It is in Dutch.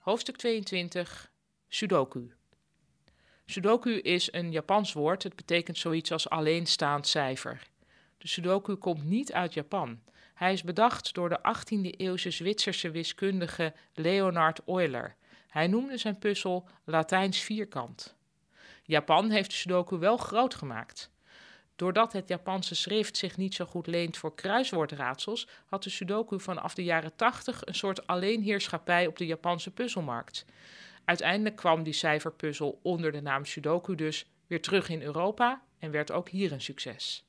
Hoofdstuk 22 Sudoku. Sudoku is een Japans woord. Het betekent zoiets als alleenstaand cijfer. De Sudoku komt niet uit Japan. Hij is bedacht door de 18e-eeuwse Zwitserse wiskundige Leonhard Euler. Hij noemde zijn puzzel Latijns vierkant. Japan heeft de Sudoku wel groot gemaakt. Doordat het Japanse schrift zich niet zo goed leent voor kruiswoordraadsels, had de Sudoku vanaf de jaren 80 een soort alleenheerschappij op de Japanse puzzelmarkt. Uiteindelijk kwam die cijferpuzzel onder de naam Sudoku dus weer terug in Europa en werd ook hier een succes.